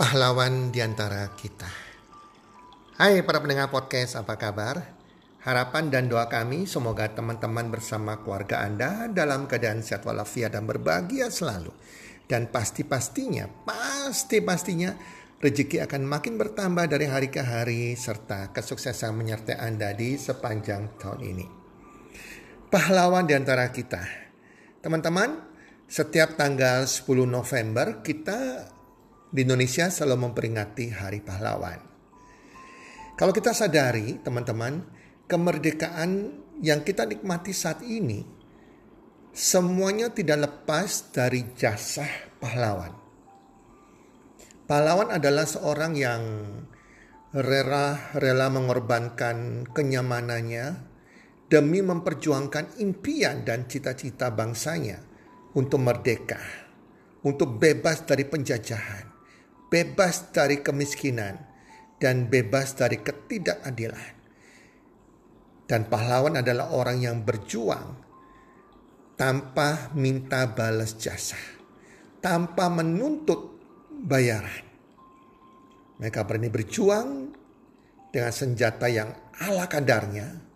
pahlawan di antara kita. Hai para pendengar podcast, apa kabar? Harapan dan doa kami semoga teman-teman bersama keluarga Anda dalam keadaan sehat walafiat dan berbahagia selalu. Dan pasti-pastinya, pasti-pastinya rezeki akan makin bertambah dari hari ke hari serta kesuksesan menyertai Anda di sepanjang tahun ini. Pahlawan di antara kita. Teman-teman, setiap tanggal 10 November kita di Indonesia selalu memperingati Hari Pahlawan. Kalau kita sadari, teman-teman, kemerdekaan yang kita nikmati saat ini semuanya tidak lepas dari jasa pahlawan. Pahlawan adalah seorang yang rela rela mengorbankan kenyamanannya demi memperjuangkan impian dan cita-cita bangsanya untuk merdeka, untuk bebas dari penjajahan, bebas dari kemiskinan, dan bebas dari ketidakadilan. Dan pahlawan adalah orang yang berjuang tanpa minta balas jasa, tanpa menuntut bayaran. Mereka berani berjuang dengan senjata yang ala kadarnya.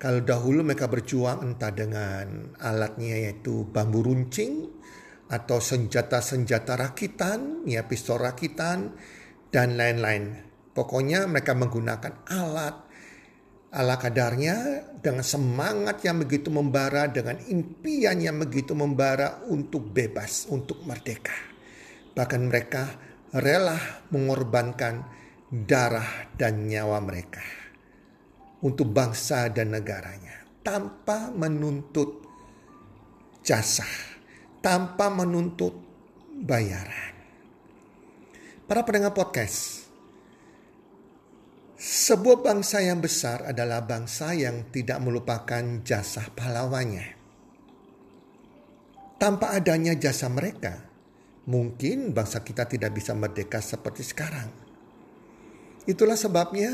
Kalau dahulu mereka berjuang entah dengan alatnya yaitu bambu runcing atau senjata-senjata rakitan, ya pistol rakitan dan lain-lain. Pokoknya mereka menggunakan alat ala kadarnya dengan semangat yang begitu membara, dengan impian yang begitu membara untuk bebas, untuk merdeka. Bahkan mereka rela mengorbankan darah dan nyawa mereka untuk bangsa dan negaranya tanpa menuntut jasa, tanpa menuntut bayaran. Para pendengar podcast, sebuah bangsa yang besar adalah bangsa yang tidak melupakan jasa pahlawannya. Tanpa adanya jasa mereka, mungkin bangsa kita tidak bisa merdeka seperti sekarang. Itulah sebabnya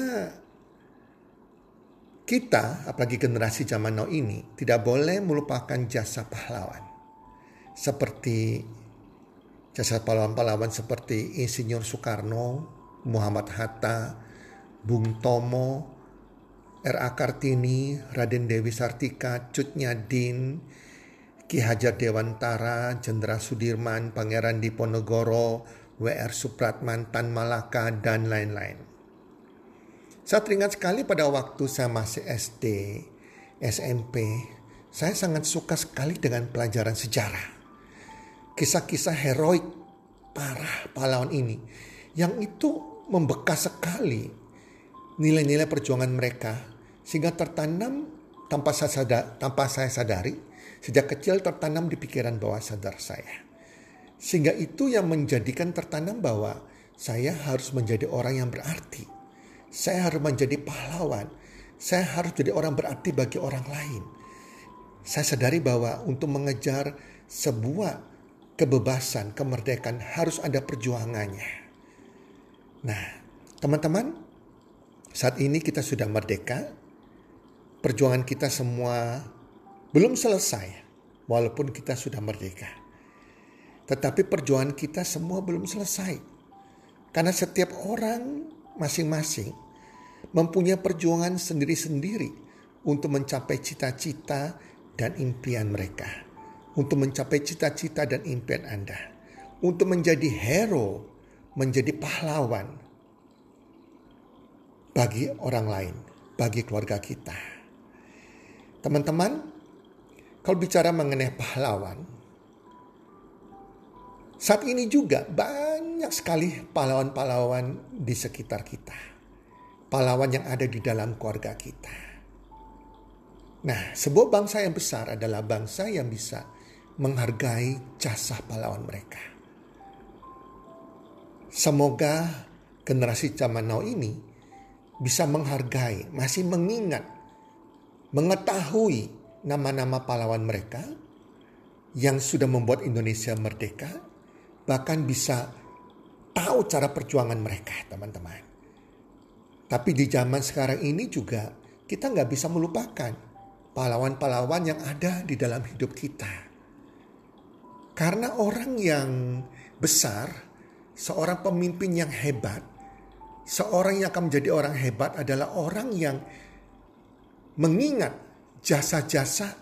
kita, apalagi generasi zaman now ini, tidak boleh melupakan jasa pahlawan. Seperti jasa pahlawan-pahlawan seperti Insinyur Soekarno, Muhammad Hatta, Bung Tomo, R.A. Kartini, Raden Dewi Sartika, Cut Nyadin, Ki Hajar Dewantara, Jenderal Sudirman, Pangeran Diponegoro, W.R. Supratman, Tan Malaka, dan lain-lain. Saya teringat sekali pada waktu saya masih SD, SMP, saya sangat suka sekali dengan pelajaran sejarah. Kisah-kisah heroik parah pahlawan ini yang itu membekas sekali nilai-nilai perjuangan mereka sehingga tertanam tanpa saya sadar, tanpa saya sadari sejak kecil tertanam di pikiran bawah sadar saya. Sehingga itu yang menjadikan tertanam bahwa saya harus menjadi orang yang berarti. Saya harus menjadi pahlawan. Saya harus jadi orang berarti bagi orang lain. Saya sadari bahwa untuk mengejar sebuah kebebasan, kemerdekaan harus ada perjuangannya. Nah, teman-teman, saat ini kita sudah merdeka, perjuangan kita semua belum selesai, walaupun kita sudah merdeka. Tetapi perjuangan kita semua belum selesai, karena setiap orang masing-masing mempunyai perjuangan sendiri-sendiri untuk mencapai cita-cita dan impian mereka, untuk mencapai cita-cita dan impian Anda, untuk menjadi hero, menjadi pahlawan, bagi orang lain, bagi keluarga kita. Teman-teman, kalau bicara mengenai pahlawan, saat ini juga banyak sekali pahlawan-pahlawan di sekitar kita. Pahlawan yang ada di dalam keluarga kita. Nah, sebuah bangsa yang besar adalah bangsa yang bisa menghargai jasa pahlawan mereka. Semoga generasi zaman now ini bisa menghargai, masih mengingat, mengetahui nama-nama pahlawan mereka yang sudah membuat Indonesia merdeka, bahkan bisa tahu cara perjuangan mereka, teman-teman. Tapi di zaman sekarang ini juga kita nggak bisa melupakan pahlawan-pahlawan yang ada di dalam hidup kita. Karena orang yang besar seorang pemimpin yang hebat, seorang yang akan menjadi orang hebat adalah orang yang mengingat jasa-jasa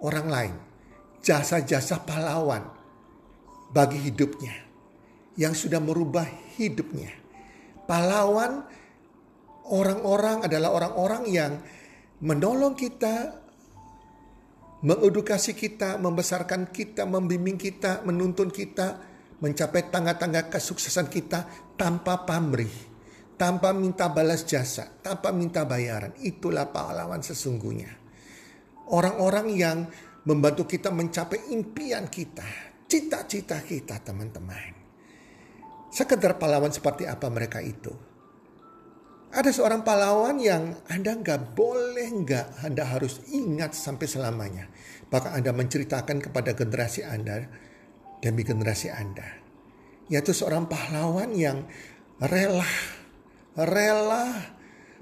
orang lain, jasa-jasa pahlawan bagi hidupnya yang sudah merubah hidupnya. Pahlawan orang-orang adalah orang-orang yang menolong kita, mengedukasi kita, membesarkan kita, membimbing kita, menuntun kita, mencapai tangga-tangga kesuksesan kita tanpa pamrih, tanpa minta balas jasa, tanpa minta bayaran. Itulah pahlawan sesungguhnya. Orang-orang yang membantu kita mencapai impian kita, cita-cita kita teman-teman. Sekedar pahlawan seperti apa mereka itu? Ada seorang pahlawan yang Anda nggak boleh nggak, Anda harus ingat sampai selamanya. Bahkan Anda menceritakan kepada generasi Anda demi generasi Anda. Yaitu seorang pahlawan yang rela, rela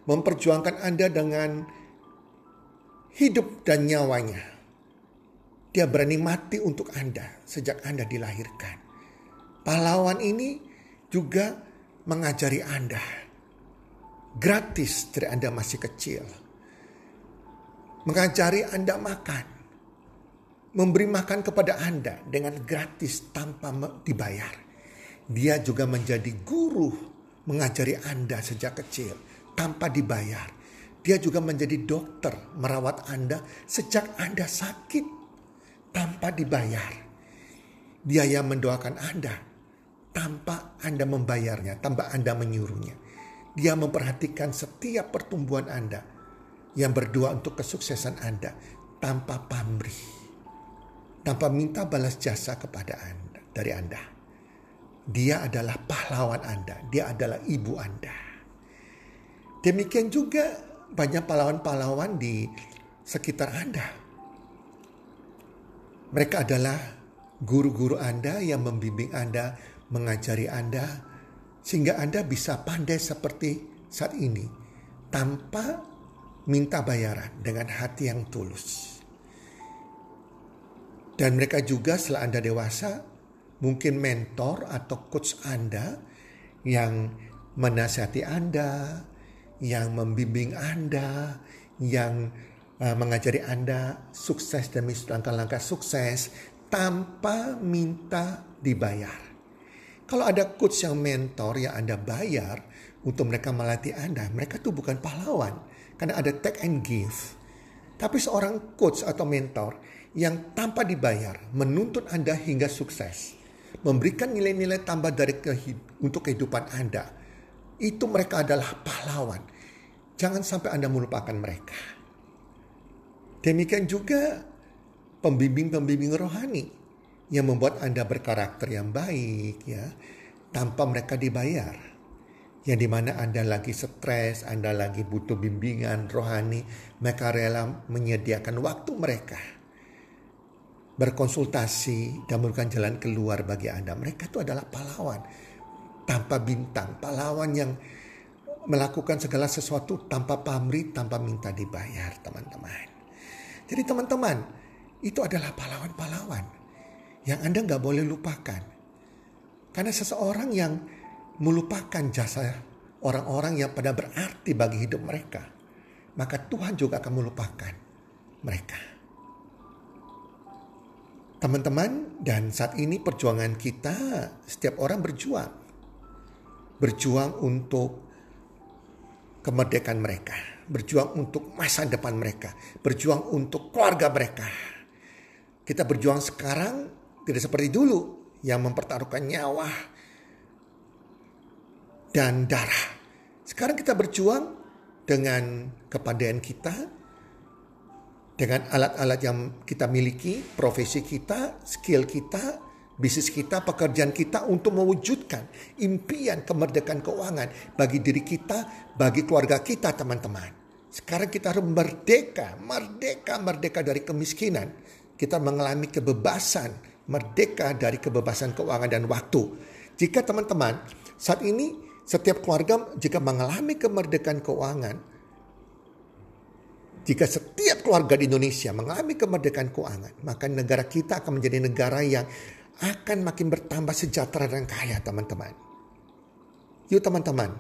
memperjuangkan Anda dengan hidup dan nyawanya. Dia berani mati untuk Anda sejak Anda dilahirkan. Pahlawan ini juga mengajari Anda gratis dari Anda masih kecil. Mengajari Anda makan memberi makan kepada Anda dengan gratis tanpa dibayar. Dia juga menjadi guru mengajari Anda sejak kecil tanpa dibayar. Dia juga menjadi dokter merawat Anda sejak Anda sakit tanpa dibayar. Dia yang mendoakan Anda tanpa Anda membayarnya, tanpa Anda menyuruhnya. Dia memperhatikan setiap pertumbuhan Anda yang berdoa untuk kesuksesan Anda tanpa pamrih tanpa minta balas jasa kepada Anda dari Anda. Dia adalah pahlawan Anda, dia adalah ibu Anda. Demikian juga banyak pahlawan-pahlawan di sekitar Anda. Mereka adalah guru-guru Anda yang membimbing Anda, mengajari Anda, sehingga Anda bisa pandai seperti saat ini tanpa minta bayaran dengan hati yang tulus. Dan mereka juga setelah Anda dewasa, mungkin mentor atau coach Anda yang menasihati Anda, yang membimbing Anda, yang uh, mengajari Anda sukses demi langkah-langkah sukses tanpa minta dibayar. Kalau ada coach yang mentor yang Anda bayar untuk mereka melatih Anda, mereka tuh bukan pahlawan. Karena ada take and give. Tapi seorang coach atau mentor yang tanpa dibayar menuntut Anda hingga sukses. Memberikan nilai-nilai tambah dari kehid untuk kehidupan Anda. Itu mereka adalah pahlawan. Jangan sampai Anda melupakan mereka. Demikian juga pembimbing-pembimbing rohani yang membuat Anda berkarakter yang baik ya tanpa mereka dibayar. Yang di mana Anda lagi stres, Anda lagi butuh bimbingan rohani, mereka rela menyediakan waktu mereka berkonsultasi dan memberikan jalan keluar bagi Anda. Mereka itu adalah pahlawan tanpa bintang, pahlawan yang melakukan segala sesuatu tanpa pamrih, tanpa minta dibayar, teman-teman. Jadi teman-teman, itu adalah pahlawan-pahlawan yang Anda nggak boleh lupakan. Karena seseorang yang melupakan jasa orang-orang yang pada berarti bagi hidup mereka, maka Tuhan juga akan melupakan mereka. Teman-teman, dan saat ini perjuangan kita, setiap orang berjuang. Berjuang untuk kemerdekaan mereka. Berjuang untuk masa depan mereka. Berjuang untuk keluarga mereka. Kita berjuang sekarang tidak seperti dulu yang mempertaruhkan nyawa dan darah. Sekarang kita berjuang dengan kepadaan kita, dengan alat-alat yang kita miliki, profesi kita, skill kita, bisnis kita, pekerjaan kita untuk mewujudkan impian kemerdekaan keuangan bagi diri kita, bagi keluarga kita, teman-teman. Sekarang kita harus merdeka, merdeka, merdeka dari kemiskinan. Kita mengalami kebebasan, merdeka dari kebebasan keuangan dan waktu. Jika teman-teman saat ini setiap keluarga jika mengalami kemerdekaan keuangan, jika setiap keluarga di Indonesia mengalami kemerdekaan keuangan, maka negara kita akan menjadi negara yang akan makin bertambah sejahtera dan kaya teman-teman. Yuk teman-teman,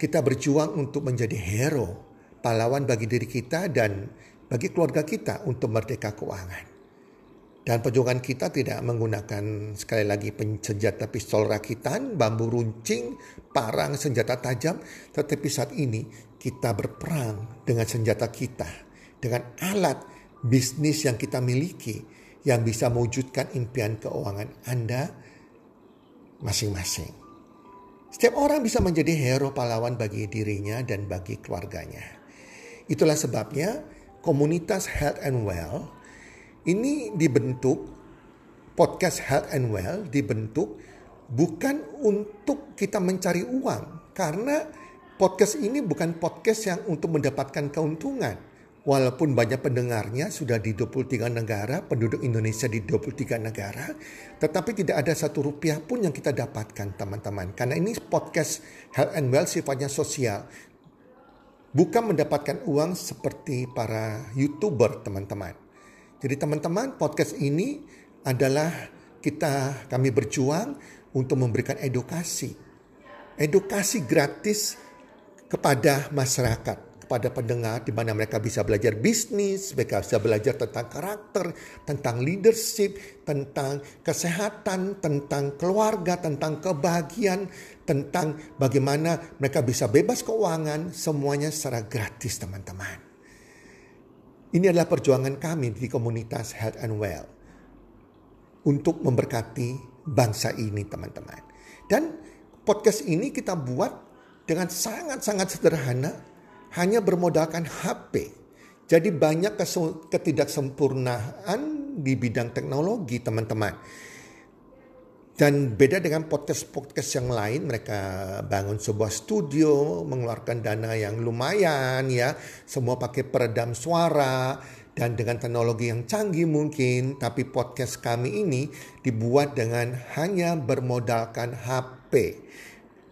kita berjuang untuk menjadi hero, pahlawan bagi diri kita dan bagi keluarga kita untuk merdeka keuangan. Dan perjuangan kita tidak menggunakan sekali lagi senjata pistol rakitan, bambu runcing, parang, senjata tajam. Tetapi saat ini kita berperang dengan senjata kita. Dengan alat bisnis yang kita miliki yang bisa mewujudkan impian keuangan Anda masing-masing. Setiap orang bisa menjadi hero pahlawan bagi dirinya dan bagi keluarganya. Itulah sebabnya komunitas Health and Well ini dibentuk podcast Health and Well dibentuk bukan untuk kita mencari uang karena podcast ini bukan podcast yang untuk mendapatkan keuntungan. Walaupun banyak pendengarnya sudah di 23 negara, penduduk Indonesia di 23 negara, tetapi tidak ada satu rupiah pun yang kita dapatkan teman-teman. Karena ini podcast Health and Well sifatnya sosial. Bukan mendapatkan uang seperti para YouTuber teman-teman. Jadi teman-teman podcast ini adalah kita kami berjuang untuk memberikan edukasi. Edukasi gratis kepada masyarakat kepada pendengar di mana mereka bisa belajar bisnis, mereka bisa belajar tentang karakter, tentang leadership, tentang kesehatan, tentang keluarga, tentang kebahagiaan, tentang bagaimana mereka bisa bebas keuangan, semuanya secara gratis teman-teman. Ini adalah perjuangan kami di komunitas Health and Well untuk memberkati bangsa ini teman-teman. Dan podcast ini kita buat dengan sangat-sangat sederhana hanya bermodalkan HP. Jadi banyak ketidaksempurnaan di bidang teknologi teman-teman. Dan beda dengan podcast-podcast yang lain, mereka bangun sebuah studio, mengeluarkan dana yang lumayan ya, semua pakai peredam suara dan dengan teknologi yang canggih mungkin, tapi podcast kami ini dibuat dengan hanya bermodalkan HP.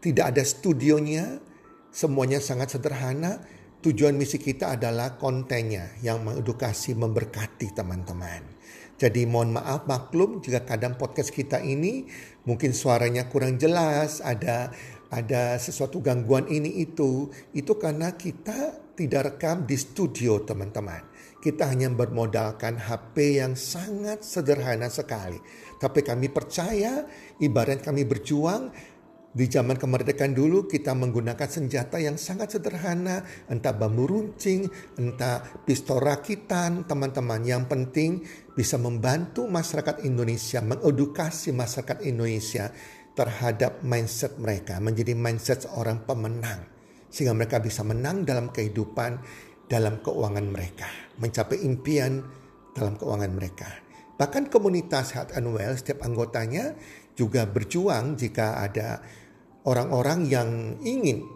Tidak ada studionya, semuanya sangat sederhana. Tujuan misi kita adalah kontennya yang mengedukasi, memberkati teman-teman. Jadi mohon maaf maklum jika kadang podcast kita ini mungkin suaranya kurang jelas, ada ada sesuatu gangguan ini itu. Itu karena kita tidak rekam di studio teman-teman. Kita hanya bermodalkan HP yang sangat sederhana sekali. Tapi kami percaya ibarat kami berjuang di zaman kemerdekaan dulu kita menggunakan senjata yang sangat sederhana, entah bambu runcing, entah pistol rakitan, teman-teman. Yang penting bisa membantu masyarakat Indonesia, mengedukasi masyarakat Indonesia terhadap mindset mereka, menjadi mindset seorang pemenang. Sehingga mereka bisa menang dalam kehidupan, dalam keuangan mereka, mencapai impian dalam keuangan mereka. Bahkan komunitas Health and Well, setiap anggotanya juga berjuang jika ada orang-orang yang ingin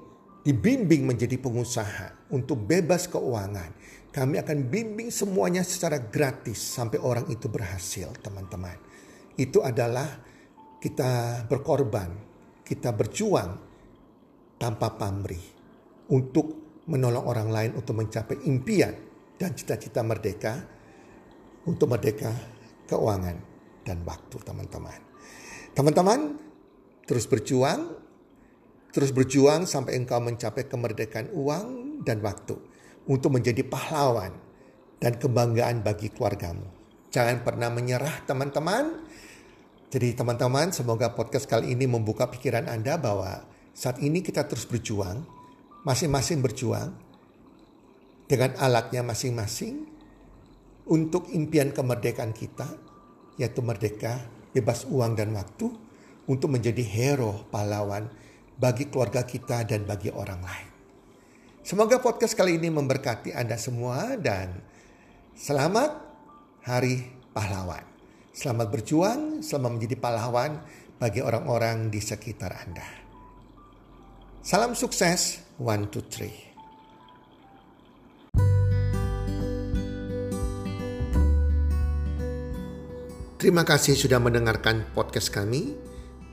dibimbing menjadi pengusaha untuk bebas keuangan. Kami akan bimbing semuanya secara gratis sampai orang itu berhasil, teman-teman. Itu adalah kita berkorban, kita berjuang tanpa pamrih untuk menolong orang lain untuk mencapai impian dan cita-cita merdeka untuk merdeka keuangan dan waktu, teman-teman. Teman-teman, terus berjuang Terus berjuang sampai engkau mencapai kemerdekaan uang dan waktu untuk menjadi pahlawan dan kebanggaan bagi keluargamu. Jangan pernah menyerah teman-teman. Jadi teman-teman semoga podcast kali ini membuka pikiran Anda bahwa saat ini kita terus berjuang, masing-masing berjuang dengan alatnya masing-masing untuk impian kemerdekaan kita, yaitu merdeka, bebas uang dan waktu, untuk menjadi hero pahlawan bagi keluarga kita dan bagi orang lain. Semoga podcast kali ini memberkati Anda semua dan selamat Hari Pahlawan. Selamat berjuang, selamat menjadi pahlawan bagi orang-orang di sekitar Anda. Salam sukses, one, two, three. Terima kasih sudah mendengarkan podcast kami.